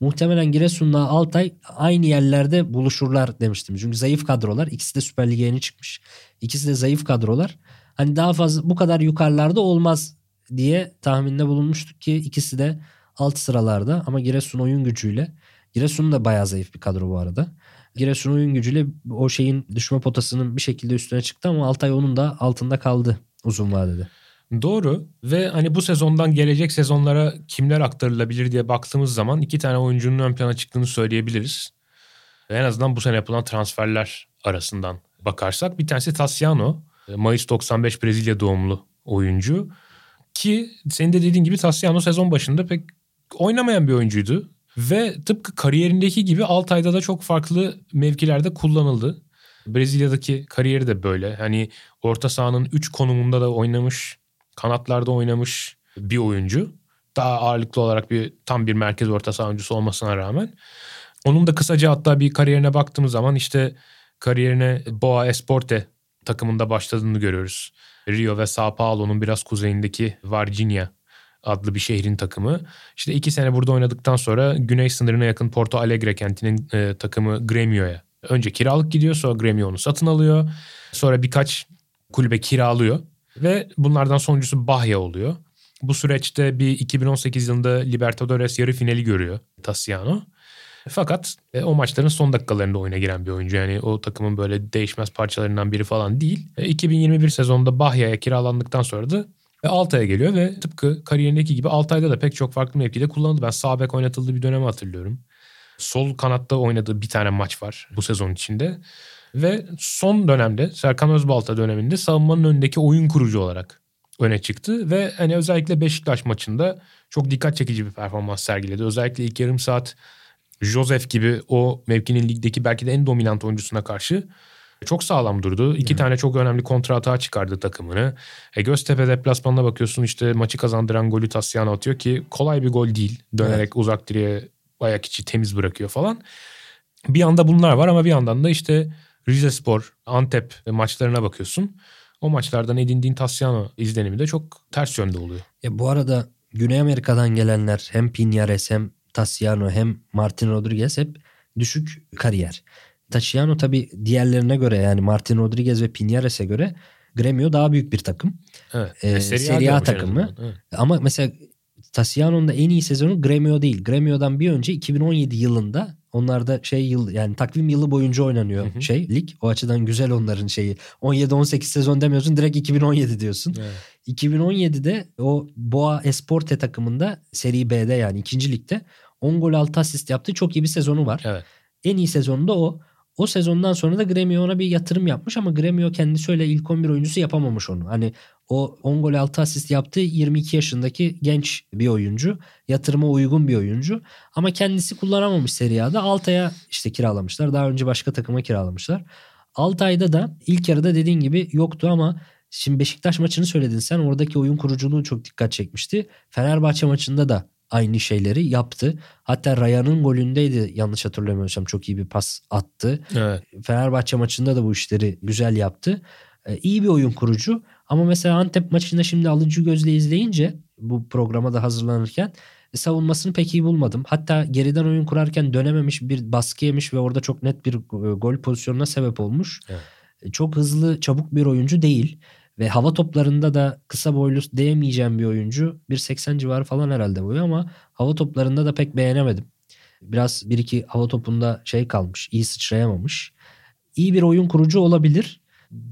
S3: Muhtemelen Giresun'la Altay aynı yerlerde buluşurlar demiştim. Çünkü zayıf kadrolar. İkisi de Süper Lig'e yeni çıkmış. İkisi de zayıf kadrolar. Hani daha fazla bu kadar yukarılarda olmaz diye tahminde bulunmuştuk ki ikisi de alt sıralarda ama Giresun oyun gücüyle Giresun da bayağı zayıf bir kadro bu arada. Giresun oyun gücüyle o şeyin düşme potasının bir şekilde üstüne çıktı ama Altay onun da altında kaldı uzun vadede.
S2: Doğru ve hani bu sezondan gelecek sezonlara kimler aktarılabilir diye baktığımız zaman iki tane oyuncunun ön plana çıktığını söyleyebiliriz. En azından bu sene yapılan transferler arasından bakarsak bir tanesi Tassiano. Mayıs 95 Brezilya doğumlu oyuncu. Ki senin de dediğin gibi Tassiano sezon başında pek oynamayan bir oyuncuydu. Ve tıpkı kariyerindeki gibi Altay'da da çok farklı mevkilerde kullanıldı. Brezilya'daki kariyeri de böyle. Hani orta sahanın 3 konumunda da oynamış, kanatlarda oynamış bir oyuncu. Daha ağırlıklı olarak bir tam bir merkez orta saha oyuncusu olmasına rağmen. Onun da kısaca hatta bir kariyerine baktığımız zaman işte kariyerine Boa Esporte takımında başladığını görüyoruz. Rio ve Sao Paulo'nun biraz kuzeyindeki Varginha adlı bir şehrin takımı. İşte iki sene burada oynadıktan sonra güney sınırına yakın Porto Alegre kentinin e, takımı Gremio'ya. Önce kiralık gidiyor sonra Gremio onu satın alıyor. Sonra birkaç kulübe kiralıyor. Ve bunlardan sonuncusu Bahya oluyor. Bu süreçte bir 2018 yılında Libertadores yarı finali görüyor Tassiano. Fakat e, o maçların son dakikalarında oyuna giren bir oyuncu. Yani o takımın böyle değişmez parçalarından biri falan değil. E, 2021 sezonunda Bahya'ya kiralandıktan sonra da ve Altay'a geliyor ve tıpkı kariyerindeki gibi Altay'da da pek çok farklı mevkide kullanıldı. Ben sağ bek oynatıldığı bir dönemi hatırlıyorum. Sol kanatta oynadığı bir tane maç var bu sezon içinde. Ve son dönemde Serkan Özbalta döneminde savunmanın önündeki oyun kurucu olarak öne çıktı. Ve hani özellikle Beşiktaş maçında çok dikkat çekici bir performans sergiledi. Özellikle ilk yarım saat Joseph gibi o mevkinin ligdeki belki de en dominant oyuncusuna karşı çok sağlam durdu. İki hmm. tane çok önemli kontra hata çıkardı takımını. E, Göztepe deplasmanına bakıyorsun işte maçı kazandıran golü Tassiano atıyor ki kolay bir gol değil. Dönerek evet. uzak direğe ayak içi temiz bırakıyor falan. Bir yanda bunlar var ama bir yandan da işte Rize Spor, Antep maçlarına bakıyorsun. O maçlardan edindiğin Tassiano izlenimi de çok ters yönde oluyor.
S3: Ya bu arada Güney Amerika'dan gelenler hem Pinyares hem Tassiano hem Martin Rodriguez hep düşük kariyer. Tachiano tabii diğerlerine göre yani Martin Rodriguez ve Pinares'e göre Gremio daha büyük bir takım.
S2: Evet. Ee, Serie
S3: A takımı. Evet. Ama mesela Tassiano'nun da en iyi sezonu Gremio değil. Gremio'dan bir önce 2017 yılında onlarda şey yıl yani takvim yılı boyunca oynanıyor hı hı. şey lig. O açıdan güzel onların şeyi. 17-18 sezon demiyorsun direkt 2017 diyorsun. Evet. 2017'de o Boa Esporte takımında Seri B'de yani ikinci ligde 10 gol 6 asist yaptı. Çok iyi bir sezonu var.
S2: Evet.
S3: En iyi sezonu da o. O sezondan sonra da Gremio ona bir yatırım yapmış ama Gremio kendisi öyle ilk 11 oyuncusu yapamamış onu. Hani o 10 gol 6 asist yaptığı 22 yaşındaki genç bir oyuncu. Yatırıma uygun bir oyuncu. Ama kendisi kullanamamış Serie A'da. Altay'a işte kiralamışlar. Daha önce başka takıma kiralamışlar. Altay'da da ilk yarıda dediğin gibi yoktu ama şimdi Beşiktaş maçını söyledin sen. Oradaki oyun kuruculuğu çok dikkat çekmişti. Fenerbahçe maçında da aynı şeyleri yaptı. Hatta Raya'nın golündeydi yanlış hatırlamıyorsam çok iyi bir pas attı.
S2: Evet.
S3: Fenerbahçe maçında da bu işleri güzel yaptı. Ee, iyi bir oyun kurucu ama mesela Antep maçında şimdi alıcı gözle izleyince bu programa da hazırlanırken e, savunmasını pek iyi bulmadım. Hatta geriden oyun kurarken dönememiş bir baskı yemiş ve orada çok net bir e, gol pozisyonuna sebep olmuş. Evet. E, çok hızlı çabuk bir oyuncu değil. Ve hava toplarında da kısa boylu diyemeyeceğim bir oyuncu. 1.80 civarı falan herhalde boyu ama hava toplarında da pek beğenemedim. Biraz bir iki hava topunda şey kalmış. iyi sıçrayamamış. İyi bir oyun kurucu olabilir.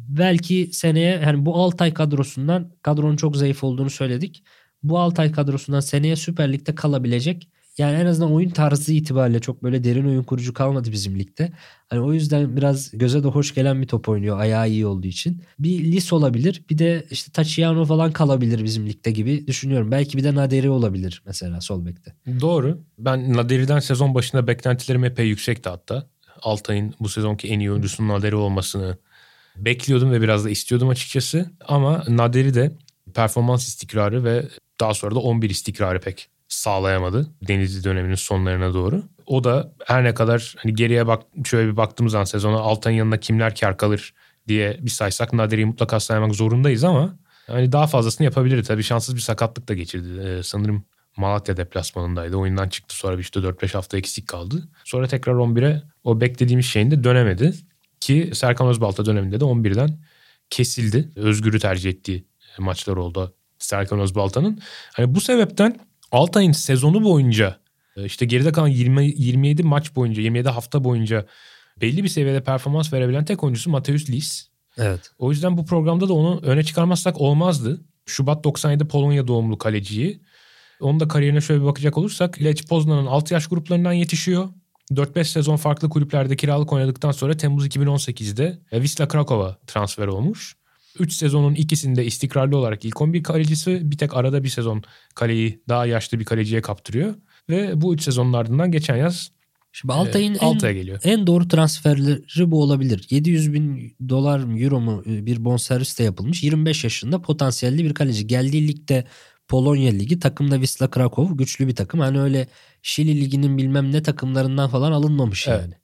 S3: Belki seneye yani bu Altay kadrosundan kadronun çok zayıf olduğunu söyledik. Bu Altay kadrosundan seneye Süper Lig'de kalabilecek yani en azından oyun tarzı itibariyle çok böyle derin oyun kurucu kalmadı bizim ligde. Hani o yüzden biraz göze de hoş gelen bir top oynuyor ayağı iyi olduğu için. Bir Lis olabilir bir de işte Tachiano falan kalabilir bizim ligde gibi düşünüyorum. Belki bir de Naderi olabilir mesela sol bekte.
S2: Doğru. Ben Naderi'den sezon başında beklentilerim epey yüksekti hatta. Altay'ın bu sezonki en iyi oyuncusunun Naderi olmasını bekliyordum ve biraz da istiyordum açıkçası. Ama Nader'i de performans istikrarı ve daha sonra da 11 istikrarı pek sağlayamadı Denizli döneminin sonlarına doğru. O da her ne kadar hani geriye bak şöyle bir baktığımız zaman sezona Altay'ın yanında kimler kar kalır diye bir saysak Nader'i mutlaka saymak zorundayız ama hani daha fazlasını yapabilirdi. Tabii şanssız bir sakatlık da geçirdi. Ee, sanırım Malatya deplasmanındaydı. Oyundan çıktı sonra bir işte 4-5 hafta eksik kaldı. Sonra tekrar 11'e o beklediğimiz şeyin de dönemedi. Ki Serkan Özbalta döneminde de 11'den kesildi. Özgür'ü tercih ettiği maçlar oldu Serkan Özbalta'nın. Hani bu sebepten Altay'ın sezonu boyunca işte geride kalan 20, 27 maç boyunca 27 hafta boyunca belli bir seviyede performans verebilen tek oyuncusu Mateus Lis.
S3: Evet.
S2: O yüzden bu programda da onu öne çıkarmazsak olmazdı. Şubat 97 Polonya doğumlu kaleciyi. Onun da kariyerine şöyle bir bakacak olursak Lech Poznan'ın 6 yaş gruplarından yetişiyor. 4-5 sezon farklı kulüplerde kiralık oynadıktan sonra Temmuz 2018'de Wisla Krakow'a transfer olmuş. 3 sezonun ikisinde istikrarlı olarak ilk 11 kalecisi bir tek arada bir sezon kaleyi daha yaşlı bir kaleciye kaptırıyor. Ve bu 3 sezonun ardından geçen yaz
S3: Şimdi Altay'ın
S2: e,
S3: en,
S2: Altay'a geliyor.
S3: en doğru transferleri bu olabilir. 700 bin dolar mı euro mu e, bir bonservis de yapılmış. 25 yaşında potansiyelli bir kaleci. Geldiği ligde Polonya Ligi takımda Wisla Krakow güçlü bir takım. Hani öyle Şili Ligi'nin bilmem ne takımlarından falan alınmamış
S2: Evet.
S3: yani.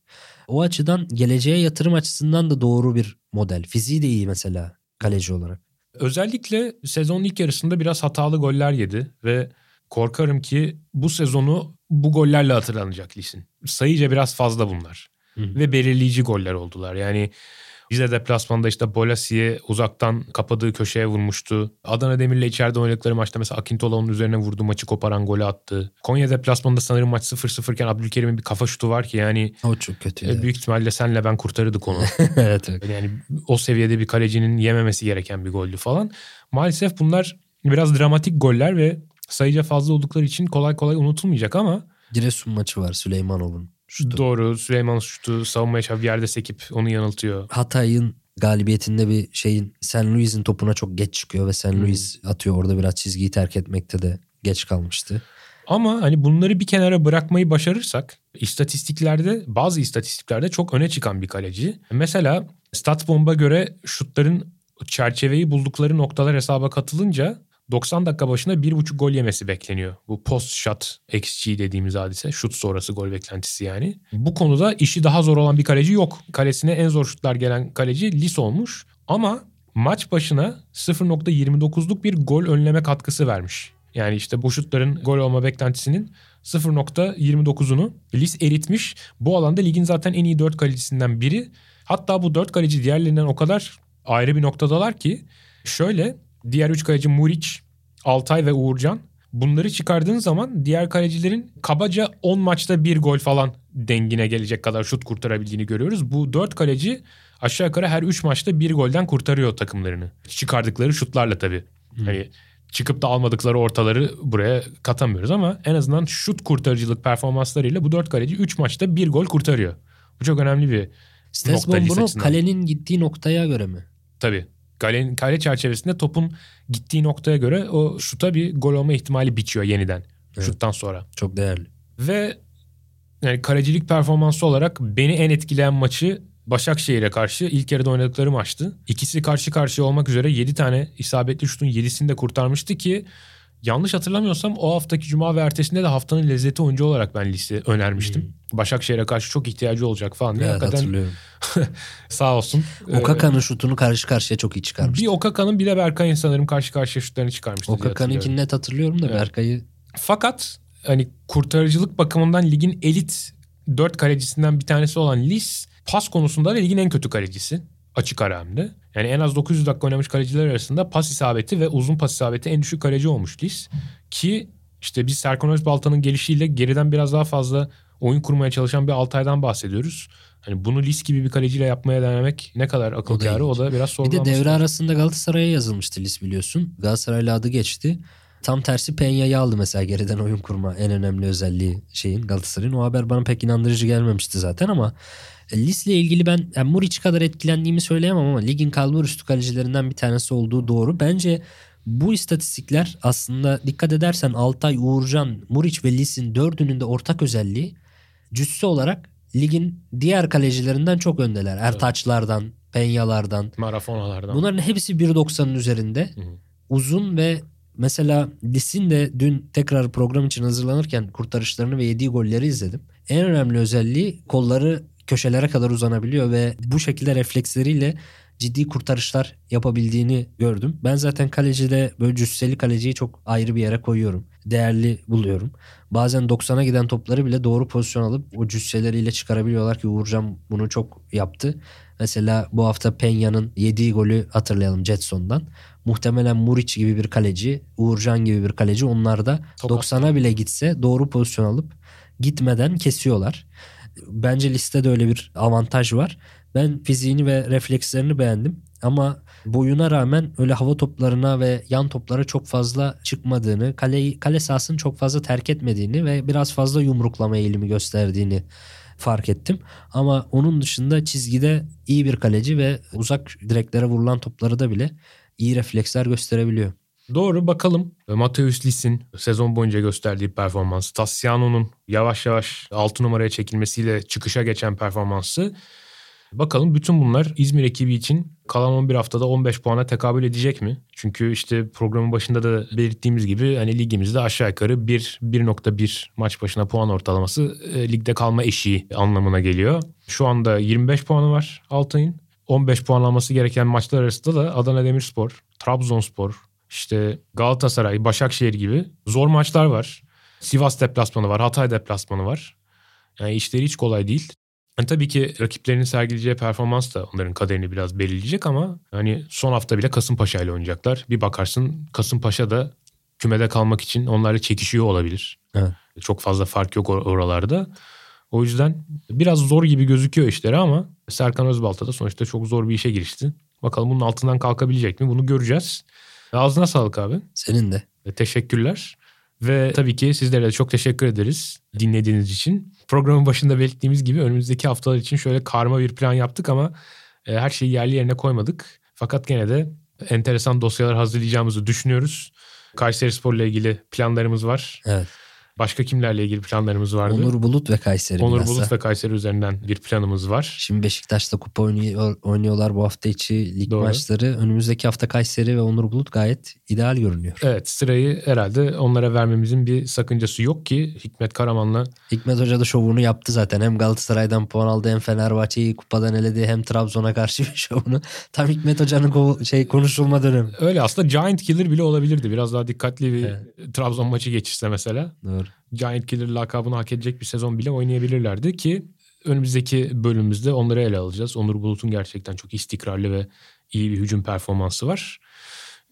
S3: O açıdan geleceğe yatırım açısından da doğru bir model. Fiziği de iyi mesela kaleci olarak.
S2: Özellikle sezonun ilk yarısında biraz hatalı goller yedi ve korkarım ki bu sezonu bu gollerle hatırlanacak Lis'in. Sayıca biraz fazla bunlar.
S3: Hı.
S2: Ve belirleyici goller oldular. Yani Rize deplasmanda işte Bolasi'ye uzaktan kapadığı köşeye vurmuştu. Adana Demir'le içeride oynadıkları maçta mesela Akintola onun üzerine vurdu maçı koparan golü attı. Konya deplasmanında sanırım maç 0-0 iken Abdülkerim'in bir kafa şutu var ki yani
S3: O çok kötü.
S2: e, büyük ihtimalle senle ben kurtarırdık onu.
S3: evet, evet.
S2: Yani o seviyede bir kalecinin yememesi gereken bir goldü falan. Maalesef bunlar biraz dramatik goller ve sayıca fazla oldukları için kolay kolay unutulmayacak ama
S3: Giresun maçı var Süleymanov'un. Şutu.
S2: doğru Süleyman şutu savunmaya çalışan bir yerde sekip onu yanıltıyor.
S3: Hatay'ın galibiyetinde bir şeyin St. Louis'in topuna çok geç çıkıyor ve St.
S2: Hmm.
S3: Louis atıyor. Orada biraz çizgiyi terk etmekte de geç kalmıştı.
S2: Ama hani bunları bir kenara bırakmayı başarırsak istatistiklerde bazı istatistiklerde çok öne çıkan bir kaleci. Mesela StatBomb'a göre şutların çerçeveyi buldukları noktalar hesaba katılınca 90 dakika başına 1.5 gol yemesi bekleniyor. Bu post shot XG dediğimiz hadise. Şut sonrası gol beklentisi yani. Bu konuda işi daha zor olan bir kaleci yok. Kalesine en zor şutlar gelen kaleci Lis olmuş. Ama maç başına 0.29'luk bir gol önleme katkısı vermiş. Yani işte bu şutların gol olma beklentisinin 0.29'unu Lis eritmiş. Bu alanda ligin zaten en iyi 4 kalecisinden biri. Hatta bu 4 kaleci diğerlerinden o kadar ayrı bir noktadalar ki şöyle diğer 3 kaleci Muriç, Altay ve Uğurcan bunları çıkardığın zaman diğer kalecilerin kabaca 10 maçta bir gol falan dengine gelecek kadar şut kurtarabildiğini görüyoruz. Bu 4 kaleci aşağı yukarı her 3 maçta bir golden kurtarıyor takımlarını. Çıkardıkları şutlarla tabii. Hani çıkıp da almadıkları ortaları buraya katamıyoruz ama en azından şut kurtarıcılık performanslarıyla bu 4 kaleci 3 maçta bir gol kurtarıyor. Bu çok önemli bir Lis
S3: bunu
S2: açısından.
S3: kalenin gittiği noktaya göre mi?
S2: Tabii. Kale, kale çerçevesinde topun gittiği noktaya göre o şuta bir gol olma ihtimali biçiyor yeniden.
S3: Evet.
S2: Şuttan sonra.
S3: Çok değerli.
S2: Ve yani kalecilik performansı olarak beni en etkileyen maçı Başakşehir'e karşı ilk yarıda oynadıkları maçtı. İkisi karşı karşıya olmak üzere 7 tane isabetli şutun 7'sini de kurtarmıştı ki yanlış hatırlamıyorsam o haftaki cuma ve ertesinde de haftanın lezzeti oyuncu olarak ben liste önermiştim. Başakşehir'e karşı çok ihtiyacı olacak falan diye.
S3: Hmm. Evet
S2: Hakikaten
S3: hatırlıyorum.
S2: sağ olsun.
S3: Okaka'nın şutunu karşı karşıya çok iyi çıkarmış.
S2: bir Okaka'nın bir de Berkay'ın sanırım karşı karşıya şutlarını çıkarmıştı.
S3: Okaka'nınkini net hatırlıyorum da
S2: Evet.
S3: Berkay'ı
S2: Fakat hani kurtarıcılık bakımından ligin elit 4 kalecisinden bir tanesi olan Lis pas konusunda da ligin en kötü kalecisi. Açık ara hem de. Yani en az 900 dakika oynamış kaleciler arasında pas isabeti ve uzun pas isabeti en düşük kaleci olmuş Lis. Ki işte biz Serkan Özbalta'nın gelişiyle geriden biraz daha fazla oyun kurmaya çalışan bir Altay'dan bahsediyoruz. Hani bunu Lis gibi bir kaleciyle yapmaya denemek ne kadar akıl kârı o da biraz
S3: Bir de devre arasında Galatasaray'a yazılmıştı Lis biliyorsun. Galatasaray'la adı geçti. Tam tersi Peña'yı aldı mesela geriden oyun kurma en önemli özelliği şeyin Galatasaray'ın. O haber bana pek inandırıcı gelmemişti zaten ama Lis'le ilgili ben yani Muriç kadar etkilendiğimi söyleyemem ama ligin kalbur üstü kalecilerinden bir tanesi olduğu doğru. Bence bu istatistikler aslında dikkat edersen Altay, Uğurcan, Muriç ve Lis'in dördünün de ortak özelliği cüsse olarak ligin diğer kalecilerinden çok öndeler. Ertaçlardan, Penyalardan.
S2: Marafonalardan.
S3: Bunların hepsi 1.90'ın üzerinde.
S2: Hı hı.
S3: Uzun ve mesela Lis'in de dün tekrar program için hazırlanırken kurtarışlarını ve yediği golleri izledim. En önemli özelliği kolları köşelere kadar uzanabiliyor ve bu şekilde refleksleriyle ciddi kurtarışlar yapabildiğini gördüm. Ben zaten kalecide böyle cüsseli kaleciyi çok ayrı bir yere koyuyorum. Değerli buluyorum. Bazen 90'a giden topları bile doğru pozisyon alıp o cüsseleriyle çıkarabiliyorlar ki Uğurcan bunu çok yaptı. Mesela bu hafta Peña'nın yediği golü hatırlayalım Jetson'dan. Muhtemelen Muriç gibi bir kaleci, Uğurcan gibi bir kaleci onlar da
S2: Top
S3: 90'a bile gitse doğru pozisyon alıp gitmeden kesiyorlar. Bence listede öyle bir avantaj var. Ben fiziğini ve reflekslerini beğendim. Ama boyuna rağmen öyle hava toplarına ve yan toplara çok fazla çıkmadığını, kaleyi, kale sahasını çok fazla terk etmediğini ve biraz fazla yumruklama eğilimi gösterdiğini fark ettim. Ama onun dışında çizgide iyi bir kaleci ve uzak direklere vurulan topları da bile iyi refleksler gösterebiliyor.
S2: Doğru bakalım. Mateus Lis'in sezon boyunca gösterdiği performans, Tassiano'nun yavaş yavaş 6 numaraya çekilmesiyle çıkışa geçen performansı. Bakalım bütün bunlar İzmir ekibi için kalan 11 haftada 15 puana tekabül edecek mi? Çünkü işte programın başında da belirttiğimiz gibi hani ligimizde aşağı yukarı 1 1.1 maç başına puan ortalaması e, ligde kalma eşiği anlamına geliyor. Şu anda 25 puanı var Altay'ın. 15 puan alması gereken maçlar arasında da Adana Demirspor, Trabzonspor, işte Galatasaray, Başakşehir gibi zor maçlar var. Sivas deplasmanı var, Hatay deplasmanı var. Yani işleri hiç kolay değil. Yani tabii ki rakiplerinin sergileyeceği performans da onların kaderini biraz belirleyecek ama hani son hafta bile Kasımpaşa ile oynayacaklar. Bir bakarsın Kasımpaşa da kümede kalmak için onlarla çekişiyor olabilir.
S3: Evet.
S2: Çok fazla fark yok or- oralarda. O yüzden biraz zor gibi gözüküyor işleri ama Serkan Özbalta da sonuçta çok zor bir işe girişti. Bakalım bunun altından kalkabilecek mi? Bunu göreceğiz. Ağzına sağlık abi.
S3: Senin de.
S2: E, Teşekkürler. Ve tabii ki sizlere de çok teşekkür ederiz dinlediğiniz için. Programın başında belirttiğimiz gibi önümüzdeki haftalar için şöyle karma bir plan yaptık ama e, her şeyi yerli yerine koymadık. Fakat gene de enteresan dosyalar hazırlayacağımızı düşünüyoruz. Kayseri Spor'la ilgili planlarımız var.
S3: Evet.
S2: Başka kimlerle ilgili planlarımız vardı?
S3: Onur Bulut ve Kayseri
S2: Onur
S3: bilhassa.
S2: Bulut ve Kayseri üzerinden bir planımız var.
S3: Şimdi Beşiktaş'ta kupa oynuyor, oynuyorlar bu hafta içi lig
S2: Doğru.
S3: maçları. Önümüzdeki hafta Kayseri ve Onur Bulut gayet ideal görünüyor.
S2: Evet sırayı herhalde onlara vermemizin bir sakıncası yok ki Hikmet Karaman'la
S3: Hikmet Hoca da şovunu yaptı zaten. Hem Galatasaray'dan puan aldı hem Fenerbahçe'yi kupadan eledi hem Trabzon'a karşı bir şovunu. Tam Hikmet Hoca'nın şey konuşulma dönemi.
S2: öyle aslında Giant Killer bile olabilirdi. Biraz daha dikkatli bir
S3: Evet.
S2: Trabzon maçı geçirse mesela.
S3: Doğru.
S2: Giant Killer lakabını hak edecek bir sezon bile oynayabilirlerdi ki önümüzdeki bölümümüzde onları ele alacağız. Onur Bulut'un gerçekten çok istikrarlı ve iyi bir hücum performansı var.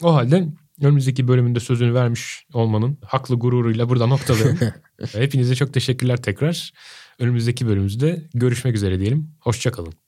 S2: O halde önümüzdeki bölümünde sözünü vermiş olmanın haklı gururuyla burada noktalayalım. Hepinize çok teşekkürler tekrar. Önümüzdeki bölümümüzde görüşmek üzere diyelim. Hoşçakalın.